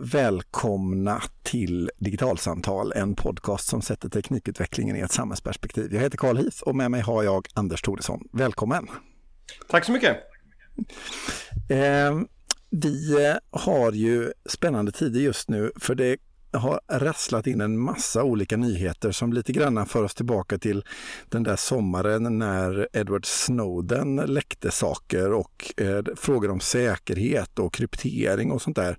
välkomna till Digitalsamtal, en podcast som sätter teknikutvecklingen i ett samhällsperspektiv. Jag heter Carl Heath och med mig har jag Anders Thoresson. Välkommen! Tack så mycket! Eh, vi har ju spännande tider just nu för det har rasslat in en massa olika nyheter som lite grann för oss tillbaka till den där sommaren när Edward Snowden läckte saker och eh, frågor om säkerhet och kryptering och sånt där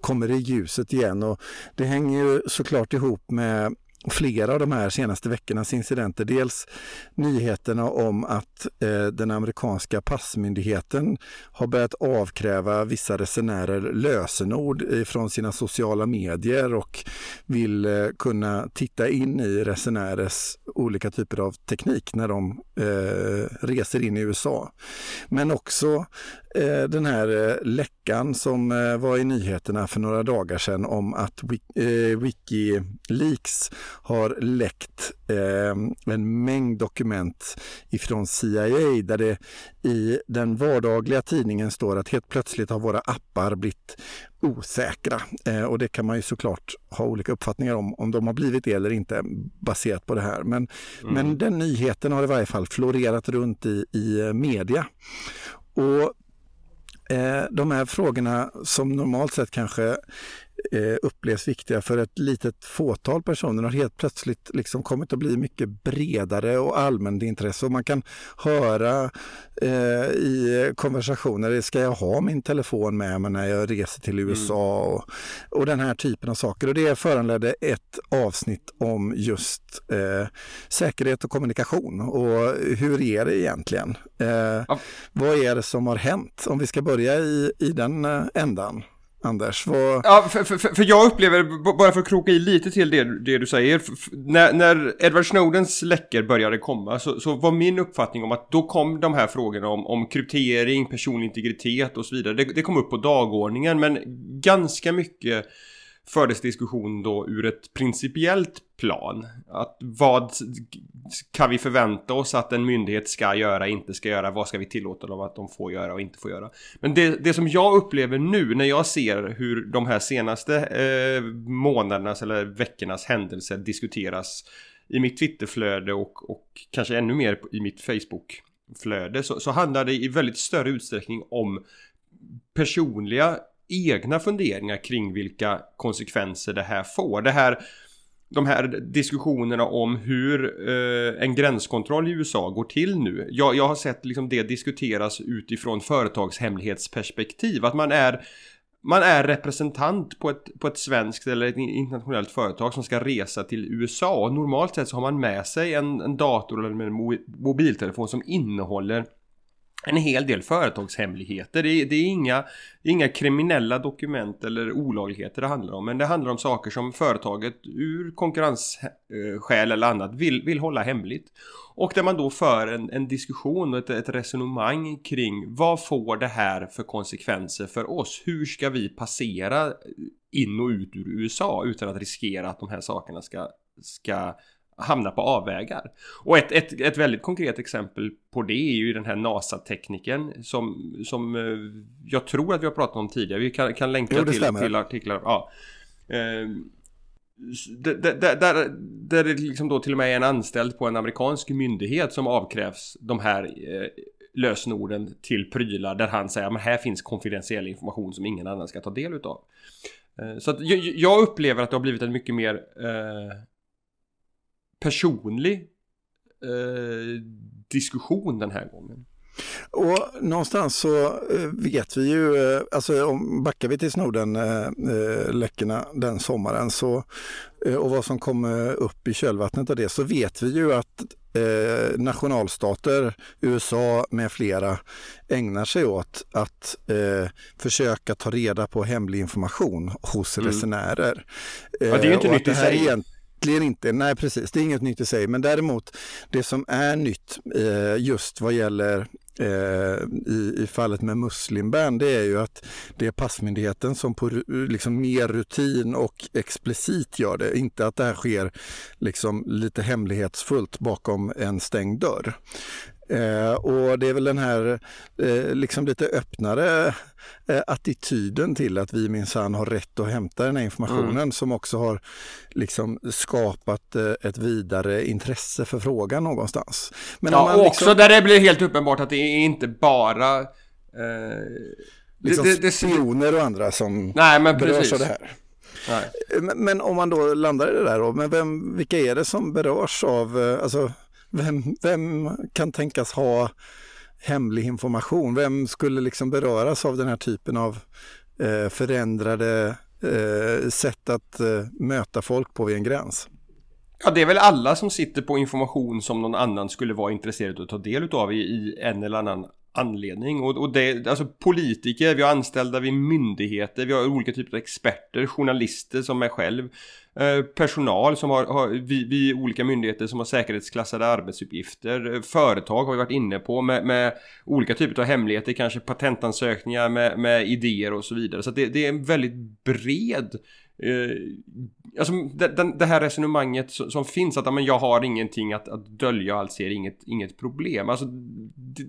kommer i ljuset igen. Och det hänger ju såklart ihop med flera av de här senaste veckornas incidenter. Dels nyheterna om att eh, den amerikanska passmyndigheten har börjat avkräva vissa resenärer lösenord från sina sociala medier och vill eh, kunna titta in i resenärers olika typer av teknik när de eh, reser in i USA. Men också eh, den här eh, läckan som eh, var i nyheterna för några dagar sedan om att eh, Wikileaks har läckt eh, en mängd dokument ifrån CIA där det i den vardagliga tidningen står att helt plötsligt har våra appar blivit osäkra. Eh, och det kan man ju såklart ha olika uppfattningar om, om de har blivit det eller inte baserat på det här. Men, mm. men den nyheten har i varje fall florerat runt i, i media. Och eh, de här frågorna som normalt sett kanske eh, upplevs viktiga för ett litet fåtal personer har helt plötsligt liksom kommit att bli mycket bredare och allmänt intresse. Och man kan höra eh, i konversationer, ska jag ha min telefon med mig när jag reser till mm. USA? Mm. Och, och den här typen av saker. Och det föranledde ett avsnitt om just eh, säkerhet och kommunikation. Och hur är det egentligen? Eh, ja. Vad är det som har hänt? Om vi ska börja i, i den eh, ändan. Anders? Vad... Ja, för, för, för, jag upplever, bara för att kroka i lite till det, det du säger, när, när Edward Snowdens läckor började komma så, så, var min uppfattning om att då kom de här frågorna om, om kryptering, personlig integritet och så vidare, det, det kom upp på dagordningen, men ganska mycket fördes diskussion då ur ett principiellt plan. Att vad kan vi förvänta oss att en myndighet ska göra, inte ska göra, vad ska vi tillåta dem att de får göra och inte får göra. Men det, det som jag upplever nu när jag ser hur de här senaste eh, månadernas eller veckornas händelser diskuteras i mitt Twitterflöde och, och kanske ännu mer i mitt Facebookflöde så, så handlar det i väldigt större utsträckning om personliga egna funderingar kring vilka konsekvenser det här får. Det här de här diskussionerna om hur eh, en gränskontroll i USA går till nu. Jag, jag har sett liksom det diskuteras utifrån företagshemlighetsperspektiv. Att man är, man är representant på ett, på ett svenskt eller ett internationellt företag som ska resa till USA. Och normalt sett så har man med sig en, en dator eller en mobiltelefon som innehåller en hel del företagshemligheter. Det är, det är inga, inga kriminella dokument eller olagligheter det handlar om. Men det handlar om saker som företaget ur konkurrensskäl eller annat vill, vill hålla hemligt. Och där man då för en, en diskussion och ett, ett, resonemang kring vad får det här för konsekvenser för oss? Hur ska vi passera in och ut ur USA utan att riskera att de här sakerna ska, ska hamnar på avvägar. Och ett, ett, ett väldigt konkret exempel på det är ju den här NASA-tekniken som, som eh, jag tror att vi har pratat om tidigare. Vi kan, kan länka jo, till, till artiklar. Ja. Eh, där, där, där det liksom då till och med är en anställd på en amerikansk myndighet som avkrävs de här eh, lösenorden till prylar där han säger att här finns konfidentiell information som ingen annan ska ta del utav. Så att jag, jag, upplever att det har blivit en mycket mer eh, personlig eh, diskussion den här gången. Och någonstans så eh, vet vi ju, eh, alltså om backar vi till Snowden-läckorna eh, den sommaren så, och vad som kom upp i kölvattnet av det så vet vi ju att eh, nationalstater, USA med flera, ägnar sig åt att eh, försöka ta reda på hemlig information hos mm. resenärer. Ja, det är ju inte nytt i sig egentligen inte, nej precis, det är inget nytt i sig, men däremot det som är nytt eh, just vad gäller i, i fallet med Muslimband, det är ju att det är passmyndigheten som på liksom mer rutin och explicit gör det, inte att det här sker liksom lite hemlighetsfullt bakom en stängd dörr. Eh, och det är väl den här eh, liksom lite öppnare eh, attityden till att vi minsann har rätt att hämta den här informationen mm. som också har liksom skapat eh, ett vidare intresse för frågan någonstans. Men ja, och liksom... också där det blir helt uppenbart att det är inte bara liksom det, det, spioner och andra som Nej, men berörs precis. av det här. Men, men, om man då landar i det där då, men vem, vilka är det som berörs av, eh, alltså vem, vem kan tänkas ha hemlig information? Vem skulle liksom beröras av den här typen av eh, förändrade eh, sätt att eh, möta folk på vid en gräns? Ja, det är väl alla som sitter på information som någon annan skulle vara intresserad av att ta del av i, i en eller annan anledning. Och, och det, alltså politiker, vi har anställda vid myndigheter, vi har olika typer av experter, journalister som är själv, eh, personal som har, har vid, vi, olika myndigheter som har säkerhetsklassade arbetsuppgifter, företag har vi varit inne på med, med olika typer av hemligheter, kanske patentansökningar med, med idéer och så vidare. Så det, det är en väldigt bred Eh, alltså det, det, här resonemanget som, som finns att men jag har ingenting att, att dölja och allt ser inget, inget problem. Alltså, det,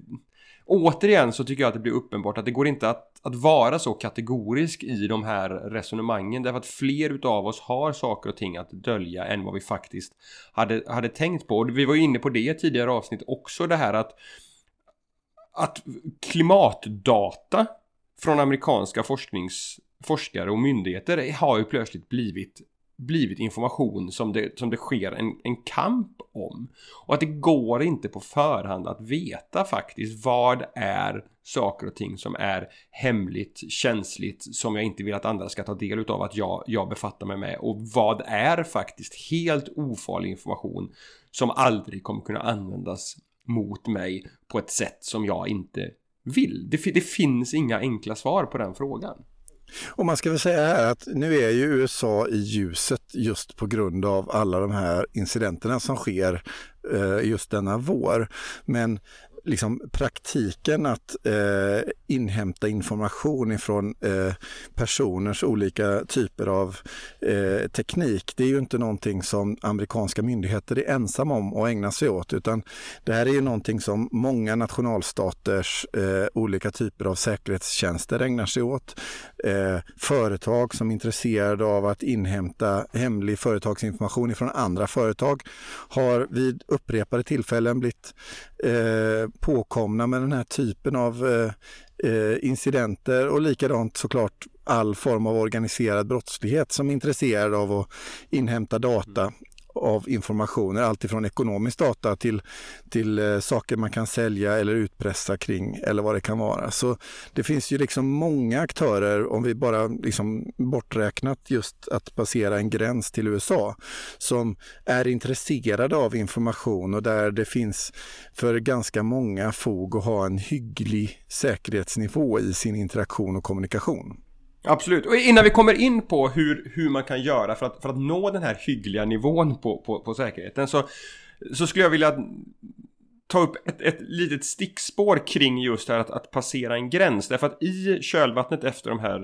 återigen så tycker jag att det blir uppenbart att det går inte att, att vara så kategorisk i de här resonemangen därför att fler utav oss har saker och ting att dölja än vad vi faktiskt hade, hade tänkt på. Och vi var ju inne på det i tidigare avsnitt också det här att att klimatdata från amerikanska forsknings, forskare och myndigheter har ju plötsligt blivit blivit information som det, som det sker en, en kamp om. Och att det går inte på förhand att veta faktiskt vad är saker och ting som är hemligt, känsligt, som jag inte vill att andra ska ta del utav att jag, jag befattar mig med. Och vad är faktiskt helt ofarlig information som aldrig kommer kunna användas mot mig på ett sätt som jag inte vill. Det, det finns inga enkla svar på den frågan. Och man ska väl säga här att nu är ju USA i ljuset just på grund av alla de här incidenterna som sker eh, just denna vår. Men liksom praktiken att eh, inhämta information ifrån eh, personers olika typer av eh, teknik. Det är ju inte någonting som amerikanska myndigheter är ensamma om att ägna sig åt utan det här är ju någonting som många nationalstaters eh, olika typer av säkerhetstjänster ägnar sig åt. Eh, företag som är intresserade av att inhämta hemlig företagsinformation ifrån andra företag har vid upprepade tillfällen blivit eh, påkomna med den här typen av eh, eh, incidenter och likadant såklart all form av organiserad brottslighet som är intresserad av att inhämta data. Mm av informationer, alltifrån ekonomisk data till, till eh, saker man kan sälja eller utpressa kring eller vad det kan vara. Så det finns ju liksom många aktörer, om vi bara liksom borträknat just att passera en gräns till USA, som är intresserade av information och där det finns för ganska många fog att ha en hygglig säkerhetsnivå i sin interaktion och kommunikation. Absolut, och innan vi kommer in på hur, hur man kan göra för att, för att nå den här hyggliga nivån på, på, på säkerheten så, så skulle jag vilja ta upp ett, ett litet stickspår kring just det här att, att passera en gräns. Därför att i kölvattnet efter de här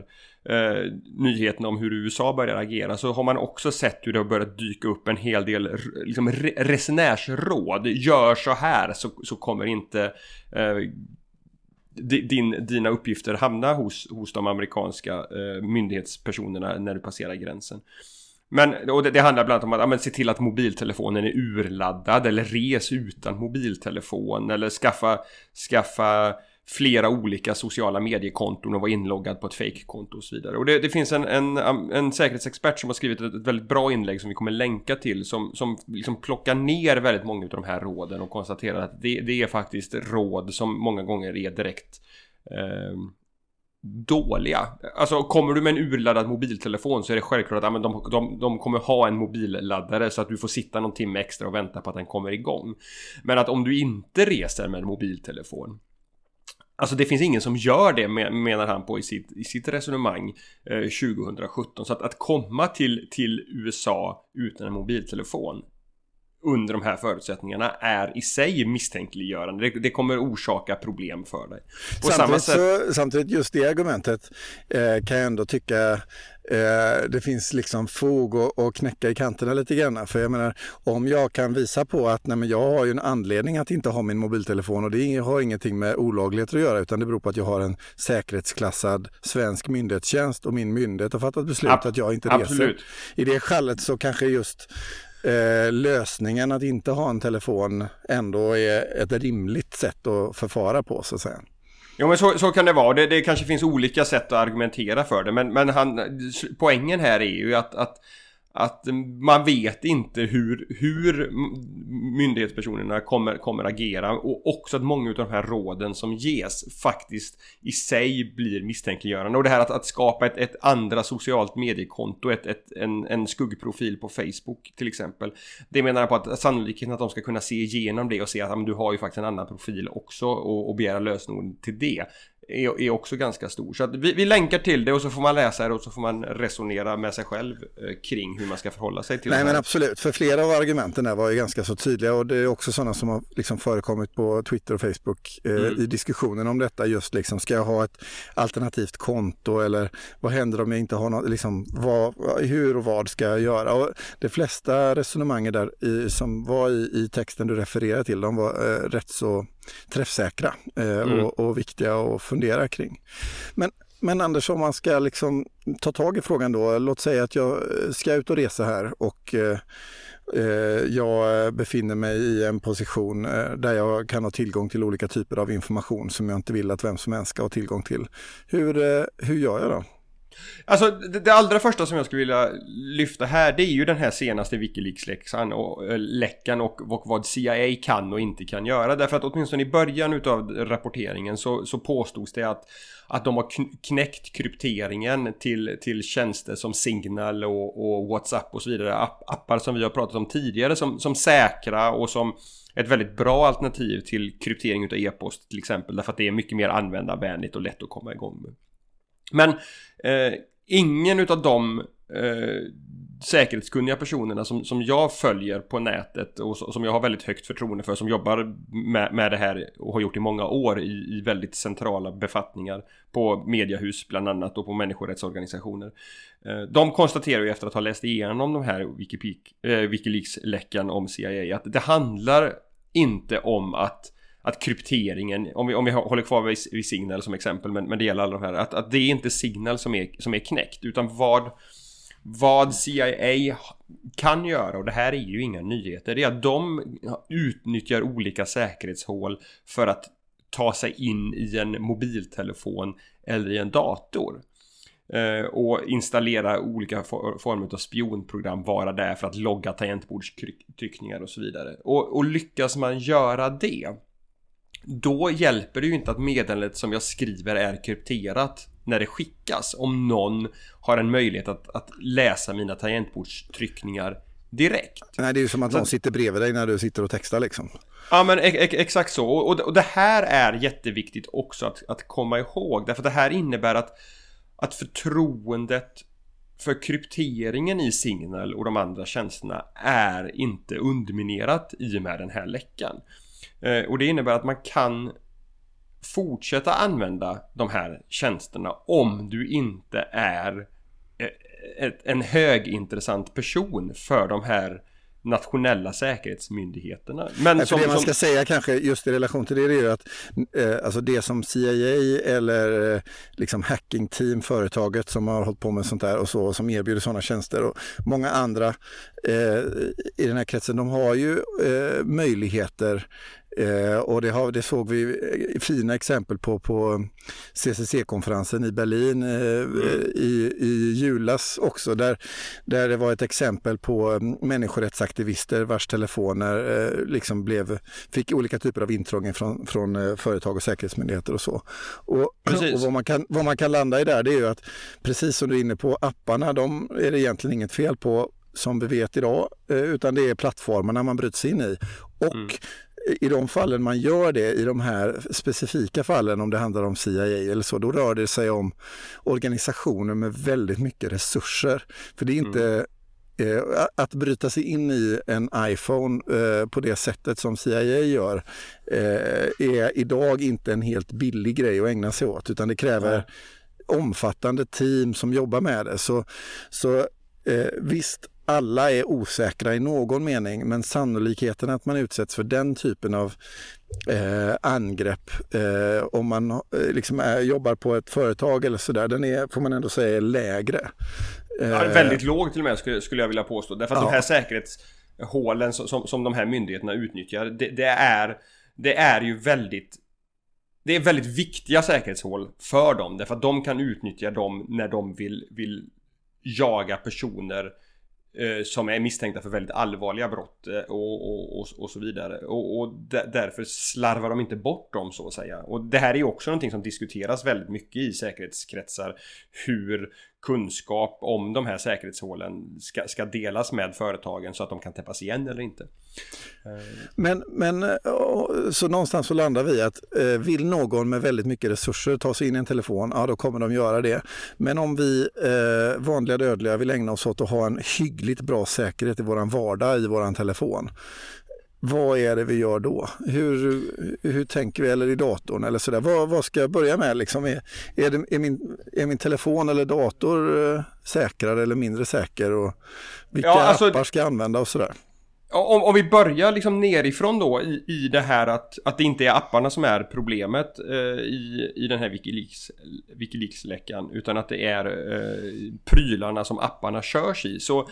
eh, nyheterna om hur USA börjar agera så har man också sett hur det har börjat dyka upp en hel del liksom, resenärsråd. Gör så här så, så kommer inte eh, din, dina uppgifter hamna hos, hos de amerikanska eh, myndighetspersonerna när du passerar gränsen. Men och det, det handlar bland annat om att ja, men, se till att mobiltelefonen är urladdad eller res utan mobiltelefon eller skaffa, skaffa flera olika sociala mediekonton och vara inloggad på ett fake-konto och så vidare. Och det, det finns en, en, en, säkerhetsexpert som har skrivit ett, ett, väldigt bra inlägg som vi kommer länka till som, som liksom plockar ner väldigt många av de här råden och konstaterar att det, det är faktiskt råd som många gånger är direkt eh, dåliga. Alltså kommer du med en urladdad mobiltelefon så är det självklart att ja, de, de, de kommer ha en mobilladdare så att du får sitta någon timme extra och vänta på att den kommer igång. Men att om du inte reser med en mobiltelefon Alltså det finns ingen som gör det menar han på i sitt, i sitt resonemang eh, 2017. Så att, att komma till, till USA utan en mobiltelefon under de här förutsättningarna är i sig misstänkliggörande. Det, det kommer orsaka problem för dig. Samtidigt, sätt... så, samtidigt just det argumentet eh, kan jag ändå tycka eh, det finns liksom fog att knäcka i kanterna lite grann. För jag menar, om jag kan visa på att nej, men jag har ju en anledning att inte ha min mobiltelefon och det har ingenting med olagligheter att göra utan det beror på att jag har en säkerhetsklassad svensk myndighetstjänst och min myndighet har fattat beslut Ab att jag inte reser. Absolut. I det fallet så kanske just eh, lösningen att inte ha en telefon ändå är ett rimligt sätt att förfara på så att säga. Jo men så, så kan det vara. Det, det kanske finns olika sätt att argumentera för det. Men, men han, poängen här är ju att, att att man vet inte hur, hur myndighetspersonerna kommer, kommer agera och också att många av de här råden som ges faktiskt i sig blir misstänkliggörande. Och det här att, att skapa ett, ett andra socialt mediekonto, ett, ett, en, en skuggprofil på Facebook till exempel. Det menar jag på att sannolikheten att de ska kunna se igenom det och se att men, du har ju faktiskt en annan profil också och, och begära lösenord till det är, är också ganska stor. Så vi, vi länkar till det och så får man läsa det och så får man resonera med sig själv eh, kring hur man ska förhålla sig till Nej, det. Nej men absolut, för flera av argumenten där var ju ganska så tydliga och det är också sådana som har liksom förekommit på Twitter och Facebook eh, mm. i diskussionen om detta just liksom, ska jag ha ett alternativt konto eller vad händer om jag inte har något, liksom, vad, hur och vad ska jag göra? Och de flesta resonemangen där i, som var i, i texten du refererar till, de var eh, rätt så träffsäkra eh, mm. och, och, viktiga att fundera kring. Men, men Anders, om man ska liksom ta tag i frågan då, låt säga att jag ska ut och resa här och eh, eh jag befinner mig i en position eh, där jag kan ha tillgång till olika typer av information som jag inte vill att vem som helst ska ha tillgång till. Hur, eh, hur gör jag då? Alltså det, det, allra första som jag skulle vilja lyfta här det är ju den här senaste Wikileaks-läckan och, äh, läckan och, och vad CIA kan och inte kan göra. Därför att åtminstone i början utav rapporteringen så, så påstods det att, att de har knäckt krypteringen till, till tjänster som Signal och, och WhatsApp och så vidare. App, appar som vi har pratat om tidigare som, som säkra och som ett väldigt bra alternativ till kryptering utav e-post till exempel. Därför att det är mycket mer användarvänligt och lätt att komma igång med. Men eh, ingen utav de eh, säkerhetskunniga personerna som, som jag följer på nätet och som jag har väldigt högt förtroende för som jobbar med, med det här och har gjort i många år i, i väldigt centrala befattningar på mediehus bland annat och på människorättsorganisationer. Eh, de konstaterar ju efter att ha läst igenom de här eh, Wikileaks-läckan om CIA att det handlar inte om att att krypteringen, om vi, om vi håller kvar vid, vid Signal som exempel, men, men det gäller alla de här, att, att det är inte Signal som är, som är knäckt, utan vad, vad CIA kan göra, och det här är ju inga nyheter, det är att de utnyttjar olika säkerhetshål för att ta sig in i en mobiltelefon eller i en dator. Eh, och installera olika former av spionprogram, vara där för att logga tangentbordstryckningar och så vidare. Och, och lyckas man göra det då hjälper det ju inte att meddelandet som jag skriver är krypterat när det skickas om någon har en möjlighet att, att läsa mina tangentbordstryckningar direkt. Nej, det är ju som att någon sitter bredvid dig när du sitter och textar liksom. Ja men ex exakt så och, och det här är jätteviktigt också att, att komma ihåg därför att det här innebär att, att förtroendet för krypteringen i Signal och de andra tjänsterna är inte underminerat i och med den här läckan. Eh, och det innebär att man kan fortsätta använda de här tjänsterna om du inte är eh, en högintressant person för de här nationella säkerhetsmyndigheterna. Men som, det man ska säga kanske just i relation till det är ju att eh, alltså det som CIA eller eh, liksom team, företaget som har hållit på med sånt där och så som erbjuder sådana tjänster och många andra eh, i den här kretsen, de har ju eh, möjligheter Eh, och det, har, det, såg vi eh, fina exempel på på CCC-konferensen i Berlin eh, mm. i, i julas också där, där det var ett exempel på mm, människorättsaktivister vars telefoner eh, liksom blev, fick olika typer av intrång från, från eh, företag och säkerhetsmyndigheter och så. Och, och vad, man kan, vad man kan landa i där det är ju att precis som du är inne på apparna, de är det egentligen inget fel på som vi vet idag, eh, utan det är plattformarna man bryts in i. Och mm i de fallen man gör det, i de här specifika fallen om det handlar om CIA eller så, då rör det sig om organisationer med väldigt mycket resurser. För det är inte mm. eh, att bryta sig in i en iPhone eh, på det sättet som CIA gör eh, är idag inte en helt billig grej att ägna sig åt utan det kräver omfattande team som jobbar med det. Så, så eh, visst, alla är osäkra i någon mening men sannolikheten att man utsätts för den typen av eh, angrepp eh, om man eh, liksom är, jobbar på ett företag eller sådär, den är, får man ändå säga är lägre. Ja, väldigt låg till och med skulle, skulle jag vilja påstå. Därför att ja. de här säkerhetshålen som, som, som de här myndigheterna utnyttjar, det, det, är, det är ju väldigt det är väldigt viktiga säkerhetshål för dem därför att de kan utnyttja dem när de vill, vill jaga personer Eh, Eh, som är misstänkta för väldigt allvarliga brott eh, och, och, och, och så vidare. Och, och därför slarvar de inte bort dem så att säga. Och det här är ju också någonting som diskuteras väldigt mycket i säkerhetskretsar. Hur kunskap om de här säkerhetshålen ska, ska delas med företagen så att de kan täppas igen eller inte. Men, men eh, så någonstans så landar vi att eh, vill någon med väldigt mycket resurser ta sig in i en telefon, ja då kommer de göra det. Men om vi eh, vanliga dödliga vill ägna oss åt att ha en hyggligt bra säkerhet i våran vardag i våran telefon, vad är det vi gör då? Hur, hur tänker vi, eller i datorn eller sådär. Vad, vad ska jag börja med? Liksom, är, är, det, är, min, är min telefon eller dator eh, säkrare eller mindre säker? Och vilka ja, alltså, appar ska jag använda och sådär? Om, om vi börjar liksom nerifrån då i, i det här att, att det inte är apparna som är problemet eh, i, i den här Wikileaks, Wikileaks-läckan utan att det är eh, prylarna som apparna körs i. Så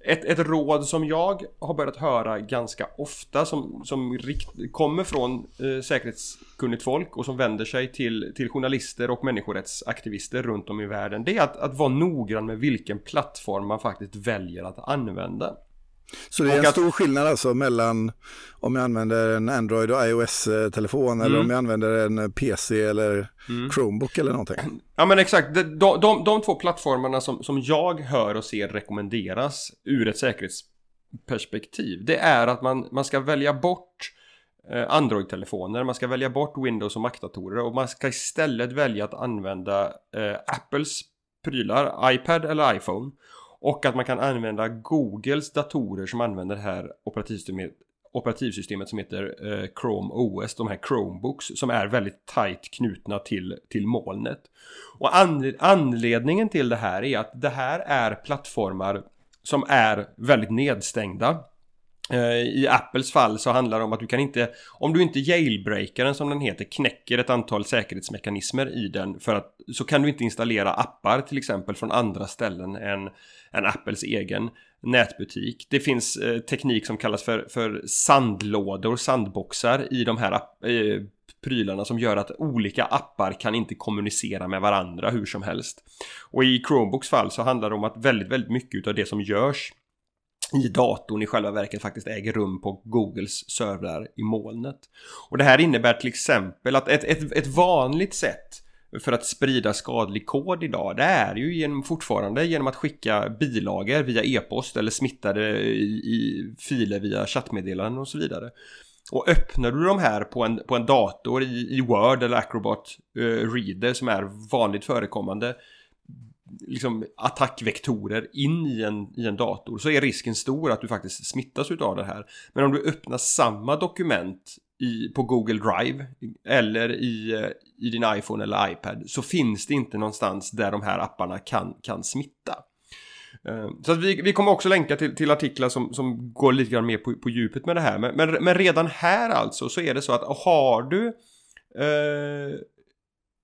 ett, ett råd som jag har börjat höra ganska ofta som, som rikt, kommer från eh, säkerhetskunnigt folk och som vänder sig till, till journalister och människorättsaktivister runt om i världen det är att, att vara noggrann med vilken plattform man faktiskt väljer att använda. Så det är en stor skillnad alltså mellan om jag använder en Android och iOS-telefon mm. eller om jag använder en PC eller mm. Chromebook eller någonting? Ja men exakt, de, de, de, de två plattformarna som, som jag hör och ser rekommenderas ur ett säkerhetsperspektiv det är att man, man ska välja bort eh, Android-telefoner, man ska välja bort Windows och Mac-datorer och man ska istället välja att använda eh, Apples prylar, iPad eller iPhone och att man kan använda Googles datorer som använder det här operativsystemet, operativsystemet som heter eh, Chrome OS, de här Chromebooks som är väldigt tight knutna till, till molnet. Och anledningen till det här är att det här är plattformar som är väldigt nedstängda. Eh, I Apples fall så handlar det om att du kan inte, om du inte jailbreakar den som den heter, knäcker ett antal säkerhetsmekanismer i den för att så kan du inte installera appar till exempel från andra ställen än, än Apples egen nätbutik. Det finns eh, teknik som kallas för, för sandlådor, sandboxar i de här eh, prylarna som gör att olika appar kan inte kommunicera med varandra hur som helst. Och i Chromebooks fall så handlar det om att väldigt, väldigt mycket av det som görs i datorn i själva verket faktiskt äger rum på Googles servrar i molnet. Och det här innebär till exempel att ett, ett, ett vanligt sätt för att sprida skadlig kod idag det är ju genom, fortfarande genom att skicka bilagor via e-post eller smittade i, i filer via chattmeddelanden och så vidare. Och öppnar du de här på en, på en dator i, i Word eller Acrobat uh, Reader som är vanligt förekommande liksom attackvektorer in i en, i en dator så är risken stor att du faktiskt smittas utav det här. Men om du öppnar samma dokument i, på Google Drive eller i, eh, i din iPhone eller iPad så finns det inte någonstans där de här apparna kan, kan smitta. Eh, så att vi, vi kommer också länka till, till artiklar som, som går lite grann mer på, på djupet med det här. Men, men, men redan här alltså så är det så att har du eh,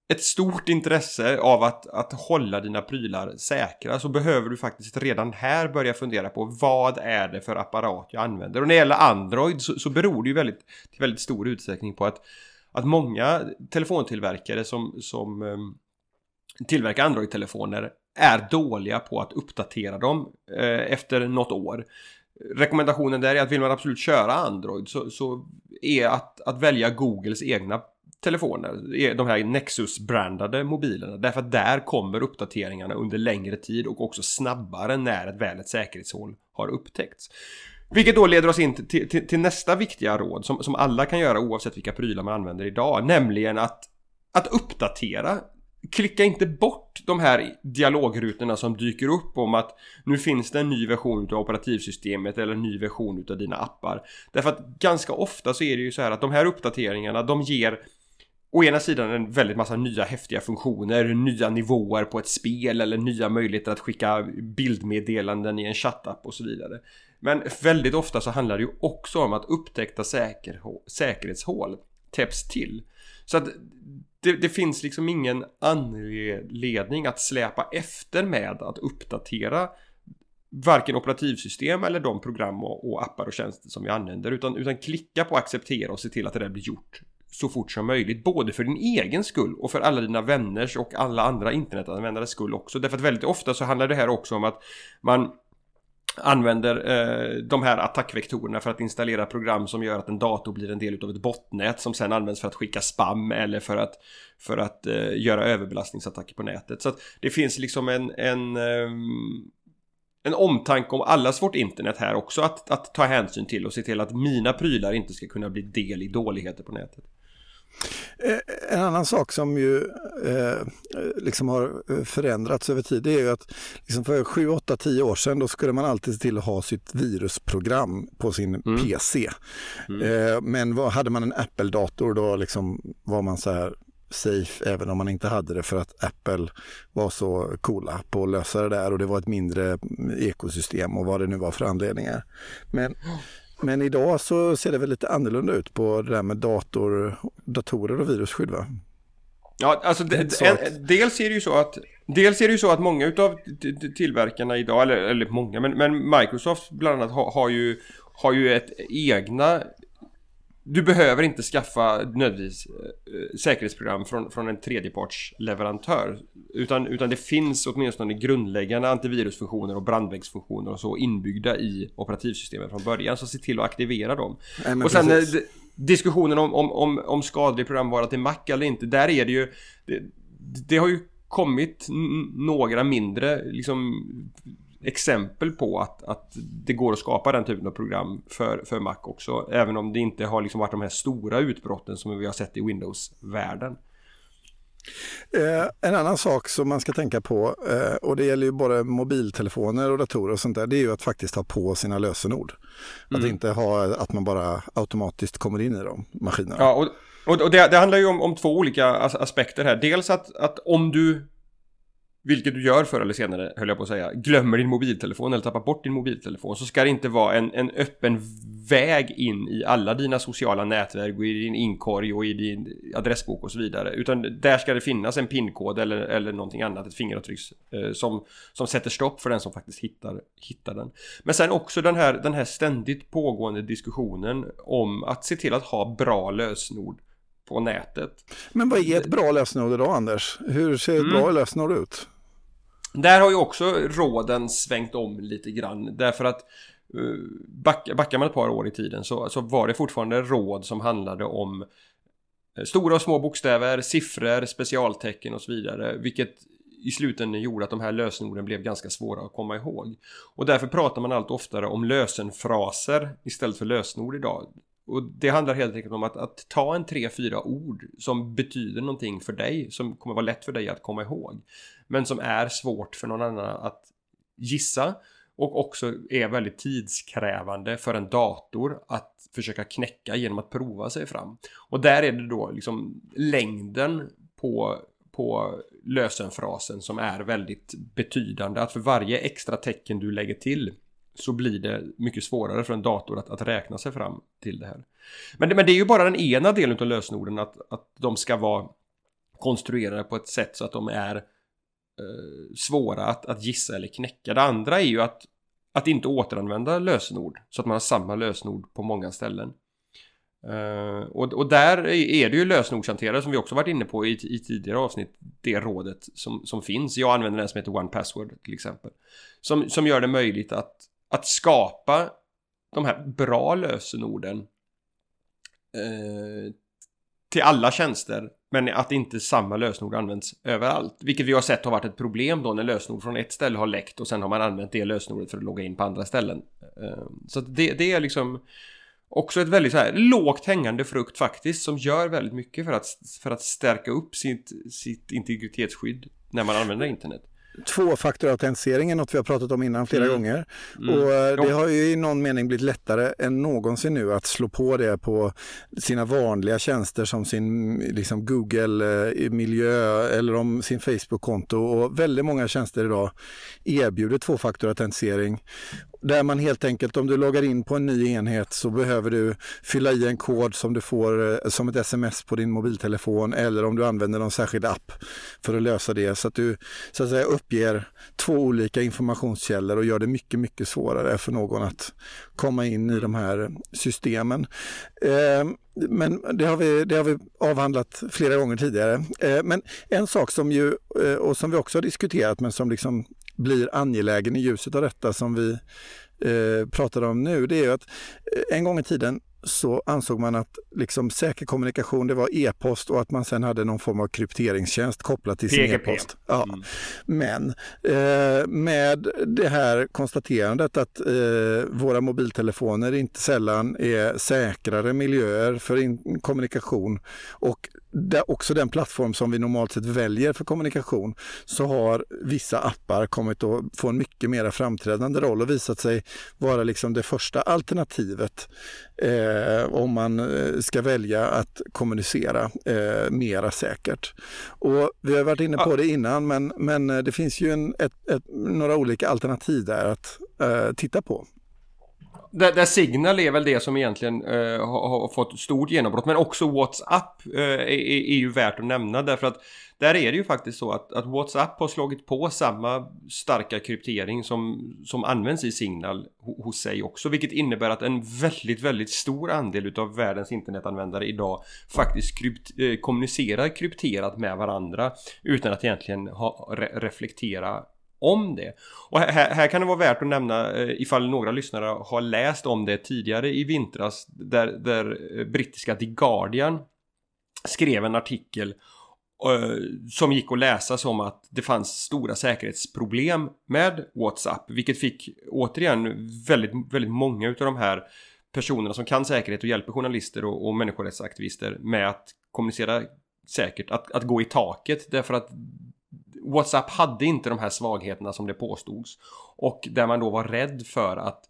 ett stort intresse av att, att hålla dina prylar säkra så behöver du faktiskt redan här börja fundera på vad är det för apparat jag använder. Och när det gäller Android så, så beror det ju väldigt, till väldigt stor utsträckning på att, att många telefontillverkare som, som um, tillverkar Android-telefoner är dåliga på att uppdatera dem eh, efter något år. Rekommendationen där är att vill man absolut köra Android så, så är att, att välja Googles egna telefoner, de här Nexus-brandade mobilerna. Därför att där kommer uppdateringarna under längre tid och också snabbare när ett väl ett säkerhetshål har upptäckts. Vilket då leder oss in till, till, till nästa viktiga råd som, som alla kan göra oavsett vilka prylar man använder idag. Nämligen att, att uppdatera Klicka inte bort de här dialogrutorna som dyker upp om att nu finns det en ny version av operativsystemet eller en ny version av dina appar. Därför att ganska ofta så är det ju så här att de här uppdateringarna de ger å ena sidan en väldigt massa nya häftiga funktioner, nya nivåer på ett spel eller nya möjligheter att skicka bildmeddelanden i en chattapp och så vidare. Men väldigt ofta så handlar det ju också om att upptäckta säker, säkerhetshål täpps till. Så att det, det, finns liksom ingen anledning att släpa efter med att uppdatera varken operativsystem eller de program och, och, appar och tjänster som vi använder utan, utan klicka på acceptera och se till att det där blir gjort så fort som möjligt. Både för din egen skull och för alla dina vänners och alla andra internetanvändares skull också. Därför att väldigt ofta så handlar det här också om att man använder eh, de här attackvektorerna för att installera program som gör att en dator blir en del av ett botnät som sen används för att skicka spam eller för att, för att eh, göra överbelastningsattacker på nätet. Så att det finns liksom en, en eh, en omtanke om allas vårt internet här också att, att ta hänsyn till och se till att mina prylar inte ska kunna bli del i dåligheter på nätet. Eh, en annan sak som ju eh, liksom har förändrats över tid är ju att liksom för 7, 8, 10 år sedan då skulle man alltid se till att ha sitt virusprogram på sin mm. PC. Mm. Eh, men vad, hade man en Apple-dator då liksom var man så här safe även om man inte hade det för att Apple var så coola på att lösa det där och det var ett mindre ekosystem och vad det nu var för anledningar. Men, men idag så ser det väl lite annorlunda ut på det där med dator, datorer och virusskydd va? Ja, alltså en, dels är det ju så att Dels är det ju så att många utav tillverkarna idag, eller, eller många, men, men Microsoft bland annat har, har ju har ju ett egna du behöver inte skaffa nödvändigtvis äh, säkerhetsprogram från, från en tredjepartsleverantör. Utan, utan det finns åtminstone grundläggande antivirusfunktioner och brandväggsfunktioner och så inbyggda i operativsystemet från början. Så se till att aktivera dem. Nej, och sen eh, diskussionen om, om, om, om skadlig programvara till Mac eller inte. Där är det ju... Det, det har ju kommit några mindre liksom exempel på att, att det går att skapa den typen av program för, för Mac också. Även om det inte har liksom varit de här stora utbrotten som vi har sett i Windows-världen. Eh, en annan sak som man ska tänka på, eh, och det gäller ju både mobiltelefoner och datorer och sånt där, det är ju att faktiskt ha på sina lösenord. Mm. Att inte ha att man bara automatiskt kommer in i de maskinerna. Ja, och, och det, det handlar ju om, om två olika aspekter här. Dels att, att om du vilket du gör förr eller senare, höll jag på att säga, glömmer din mobiltelefon eller tappar bort din mobiltelefon så ska det inte vara en, en öppen väg in i alla dina sociala nätverk och i din inkorg och i din adressbok och så vidare. Utan där ska det finnas en pinkod eller, eller någonting annat, ett fingeravtryck eh, som, som sätter stopp för den som faktiskt hittar, hittar den. Men sen också den här, den här ständigt pågående diskussionen om att se till att ha bra lösenord på nätet. Men vad är ett bra lösenord idag Anders? Hur ser ett mm. bra lösenord ut? Där har ju också råden svängt om lite grann därför att eh, back, backar man ett par år i tiden så, så var det fortfarande råd som handlade om eh, stora och små bokstäver, siffror, specialtecken och så vidare vilket i slutändan gjorde att de här lösenorden blev ganska svåra att komma ihåg. Och därför pratar man allt oftare om lösenfraser istället för lösenord idag. Och det handlar helt enkelt om att, att ta en tre, fyra ord som betyder någonting för dig, som kommer vara lätt för dig att komma ihåg. Men som är svårt för någon annan att gissa och också är väldigt tidskrävande för en dator att försöka knäcka genom att prova sig fram. Och där är det då liksom längden på, på lösenfrasen som är väldigt betydande. Att för varje extra tecken du lägger till så blir det mycket svårare för en dator att, att räkna sig fram till det här. Men det, men det är ju bara den ena delen av lösenorden att, att de ska vara konstruerade på ett sätt så att de är eh, svåra att, att gissa eller knäcka. Det andra är ju att, att inte återanvända lösenord så att man har samma lösenord på många ställen. Uh, och, och, där är det ju lösenordshanterare som vi också varit inne på i, i tidigare avsnitt Det rådet som, som finns Jag använder den som heter One Password till exempel Som, som gör det möjligt att att skapa de här bra lösenorden eh, till alla tjänster men att inte samma lösenord används överallt. Vilket vi har sett har varit ett problem då när lösenord från ett ställe har läckt och sen har man använt det lösenordet för att logga in på andra ställen. Eh, så det, det, är liksom också ett väldigt så här lågt hängande frukt faktiskt som gör väldigt mycket för att, för att stärka upp sitt, sitt integritetsskydd när man använder internet. Tvåfaktorautentisering är något vi har pratat om innan flera mm. gånger. Mm. Och eh, det har ju i någon mening blivit lättare än någonsin nu att slå på det på sina vanliga tjänster som sin liksom Google-miljö eller om sin Facebook-konto. Och väldigt många tjänster idag erbjuder tvåfaktorautentisering där man helt enkelt, om du loggar in på en ny enhet så behöver du fylla i en kod som du får eh, som ett sms på din mobiltelefon eller om du använder någon särskild app för att lösa det. Så att du så att säga, uppger två olika informationskällor och gör det mycket, mycket svårare för någon att komma in i de här systemen. Eh, men det har, vi, det har vi avhandlat flera gånger tidigare. Eh, men en sak som ju, eh, och som vi också har diskuterat men som liksom blir angelägen i ljuset av detta som vi eh, pratade om nu, det är att eh, en gång i tiden så ansåg man att liksom säker kommunikation det var e-post och att man sen hade någon form av krypteringstjänst kopplat till sin e-post. Ja. Mm. Men eh, med det här konstaterandet att eh, våra mobiltelefoner inte sällan är säkrare miljöer för kommunikation och också den plattform som vi normalt sett väljer för kommunikation så har vissa appar kommit att få en mycket mer framträdande roll och visat sig vara liksom det första alternativet eh, om man eh, ska välja att kommunicera eh, mera säkert. Och vi har varit inne på det innan men, men eh, det finns ju en, ett, ett, några olika alternativ där att eh, titta på. Där, där, Signal är väl det som egentligen eh, har, har, fått stort genombrott. Men också WhatsApp eh, är, är, ju värt att nämna därför att där är det ju faktiskt så att, att WhatsApp har slagit på samma starka kryptering som, som används i Signal hos sig också. Vilket innebär att en väldigt, väldigt stor andel utav världens internetanvändare idag faktiskt krypt, eh, kommunicerar krypterat med varandra utan att egentligen ha, re, reflektera om det. Och här, här, kan det vara värt att nämna eh, ifall några lyssnare har läst om det tidigare i vintras där, där eh, brittiska The Guardian skrev en artikel eh, som gick att läsa som att det fanns stora säkerhetsproblem med WhatsApp vilket fick återigen väldigt, väldigt många av de här personerna som kan säkerhet och hjälper journalister och, och människorättsaktivister med att kommunicera säkert, att, att gå i taket därför att WhatsApp hade inte de här svagheterna som det påstods. Och där man då var rädd för att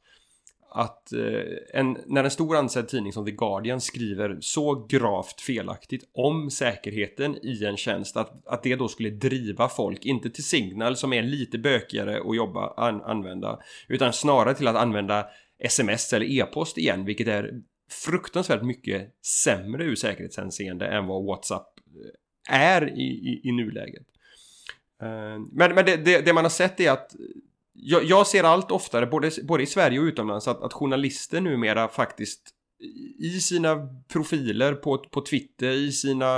att eh, en, när en stor ansedd tidning som The Guardian skriver så gravt felaktigt om säkerheten i en tjänst att, att det då skulle driva folk, inte till Signal som är lite bökigare att jobba, an, använda, utan snarare till att använda sms eller e-post igen, vilket är fruktansvärt mycket sämre ur säkerhetshänseende än vad WhatsApp eh, är i, i, i nuläget. Eh, men, men det, det, det, man har sett är att jag, jag, ser allt oftare, både, både i Sverige och utomlands, att, att journalister numera faktiskt i sina profiler på, på Twitter, i sina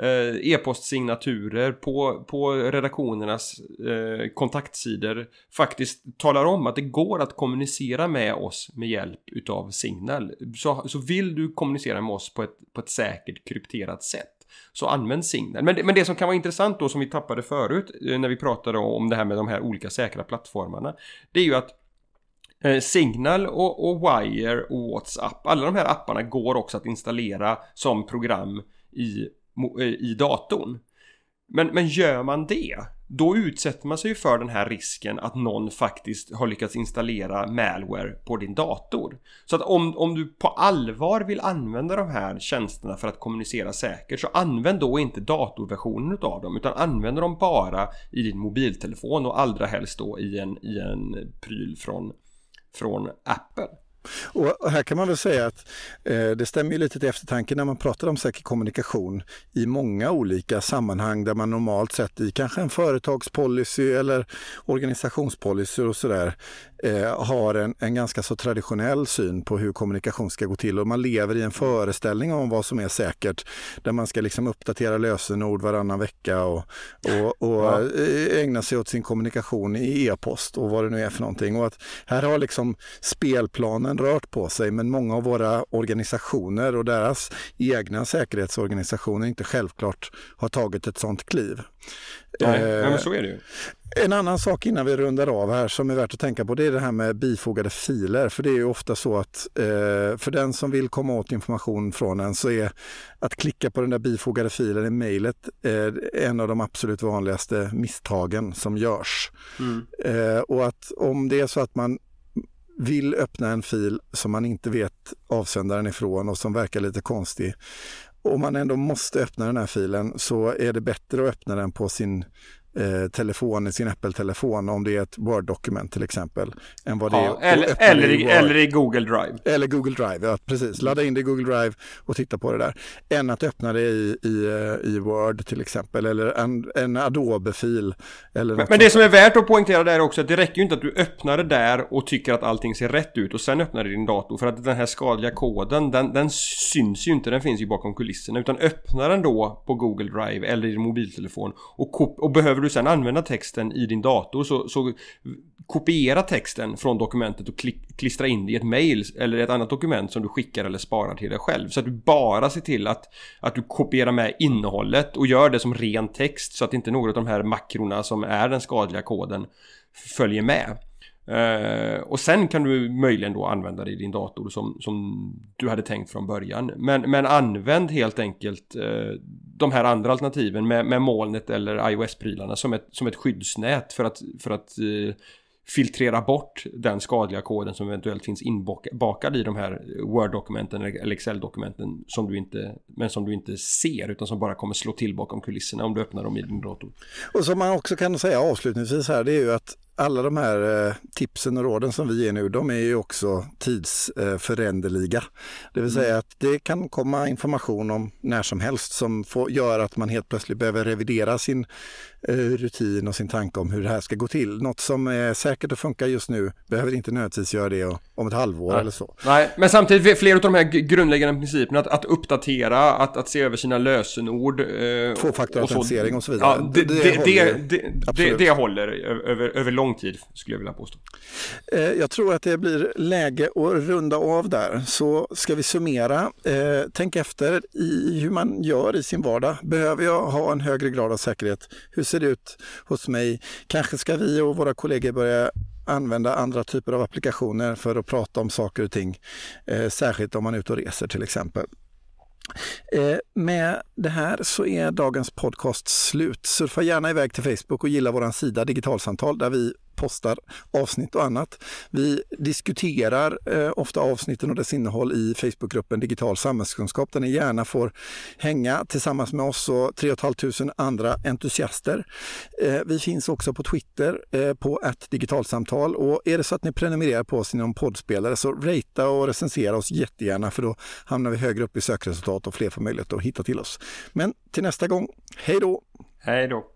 eh, e-postsignaturer, på, på redaktionernas eh, kontaktsidor faktiskt talar om att det går att kommunicera med oss med hjälp utav Signal. Så, så vill du kommunicera med oss på ett, på ett säkert krypterat sätt så används Signal. Men det, men det som kan vara intressant då som vi tappade förut eh, när vi pratade om det här med de här olika säkra plattformarna. Det är ju att eh, Signal och, och Wire och WhatsApp, alla de här apparna går också att installera som program i, eh, i datorn. Men, men gör man det, då utsätter man sig ju för den här risken att någon faktiskt har lyckats installera malware på din dator. Så att om, om du på allvar vill använda de här tjänsterna för att kommunicera säkert så använd då inte datorversionen av dem utan använd dem bara i din mobiltelefon och allra helst då i en, i en pryl från, från Apple. Och här kan man väl säga att eh, det stämmer lite till eftertanke när man pratar om säker kommunikation i många olika sammanhang där man normalt sett i kanske en företagspolicy eller organisationspolicy och sådär eh, har en, en ganska så traditionell syn på hur kommunikation ska gå till och man lever i en föreställning om vad som är säkert där man ska liksom uppdatera lösenord varannan vecka och, och, och ja. Eh, ägna sig åt sin kommunikation i e-post och vad det nu är för någonting. Och att här har liksom spelplanen rört på sig men många av våra organisationer och deras egna säkerhetsorganisationer inte självklart har tagit ett sådant kliv. Nej, eh, men så är det ju. En annan sak innan vi rundar av här som är värt att tänka på det är det här med bifogade filer. För det är ju ofta så att eh, för den som vill komma åt information från en så är att klicka på den där bifogade filen i mejlet eh, en av de absolut vanligaste misstagen som görs. Mm. Eh, och att om det är så att man vill öppna en fil som man inte vet avsändaren ifrån och som verkar lite konstig. Om man ändå måste öppna den här filen så är det bättre att öppna den på sin eh, telefon, i sin Apple-telefon om det är ett Word-dokument till exempel. Än vad ja, det är eller, eller, i, eller i Google Drive. Eller Google Drive, ja precis. Ladda in det i Google Drive och titta på det där. Än att öppna det i, i, eh, i Word till exempel eller en, en Adobe-fil. men, men det som är värt att poängtera där också att det räcker ju inte att du öppnar det där och tycker att allting ser rätt ut och sen öppnar du din dator. För att den här skadliga koden den, den syns ju inte, den finns ju bakom kulisserna. Utan öppna den då på Google Drive eller i din mobiltelefon och, och behöver du sen använda texten i din dator så, så kopiera texten från dokumentet och klistra in det i ett mail eller ett annat dokument som du skickar eller sparar till dig själv. Så att du bara ser till att, att du kopierar med innehållet och gör det som ren text så att inte några av de här makrorna som är den skadliga koden följer med. Eh, och sen kan du möjligen då använda det i din dator som, som du hade tänkt från början. Men, men använd helt enkelt eh, de här andra alternativen med, med molnet eller iOS-prylarna som ett, som ett skyddsnät för att, för att eh, filtrera bort den skadliga koden som eventuellt finns inbakad i de här Word-dokumenten eller Excel-dokumenten som du inte, men som du inte ser utan som bara kommer slå till bakom kulisserna om du öppnar dem i din dator. Och som man också kan säga avslutningsvis här det är ju att alla de här eh, tipsen och råden som vi ger nu, de är ju också tidsföränderliga. Det vill säga mm. att det kan komma information om när som helst som får, gör att man helt plötsligt behöver revidera sin eh, rutin och sin tanke om hur det här ska gå till. Något som är säkert att funka just nu behöver inte nödvändigtvis göra det om ett halvår Nej. eller så. Nej, men samtidigt fler av de här grundläggande principerna att, att uppdatera, att, att se över sina lösenord. Eh, Tvåfaktorautentisering och, och så vidare. Ja, det, det, det, det, det håller över, över lång tid skulle jag vilja påstå. Eh, jag tror att det blir läge att runda av där. Så ska vi summera. Eh, tänk efter i hur man gör i sin vardag. Behöver jag ha en högre grad av säkerhet? Hur ser det ut hos mig? Kanske ska vi och våra kollegor börja använda andra typer av applikationer för att prata om saker och ting. Eh, särskilt om man är ute och reser till exempel. Eh, med det här så är dagens podcast slut. Surfa gärna iväg till Facebook och gilla vår sida Digitalsamtal där vi postar avsnitt och annat. Vi diskuterar eh, ofta avsnitten och dess innehåll i Facebookgruppen Digital samhällskunskap där ni gärna får hänga tillsammans med oss och 3 500 andra entusiaster. Eh, vi finns också på Twitter eh, på ett digitalsamtal och är det så att ni prenumererar på oss inom poddspelare så ratea och recensera oss jättegärna för då hamnar vi högre upp i sökresultat och fler får möjlighet att hitta till oss. Men till nästa gång, hej då! Hej då!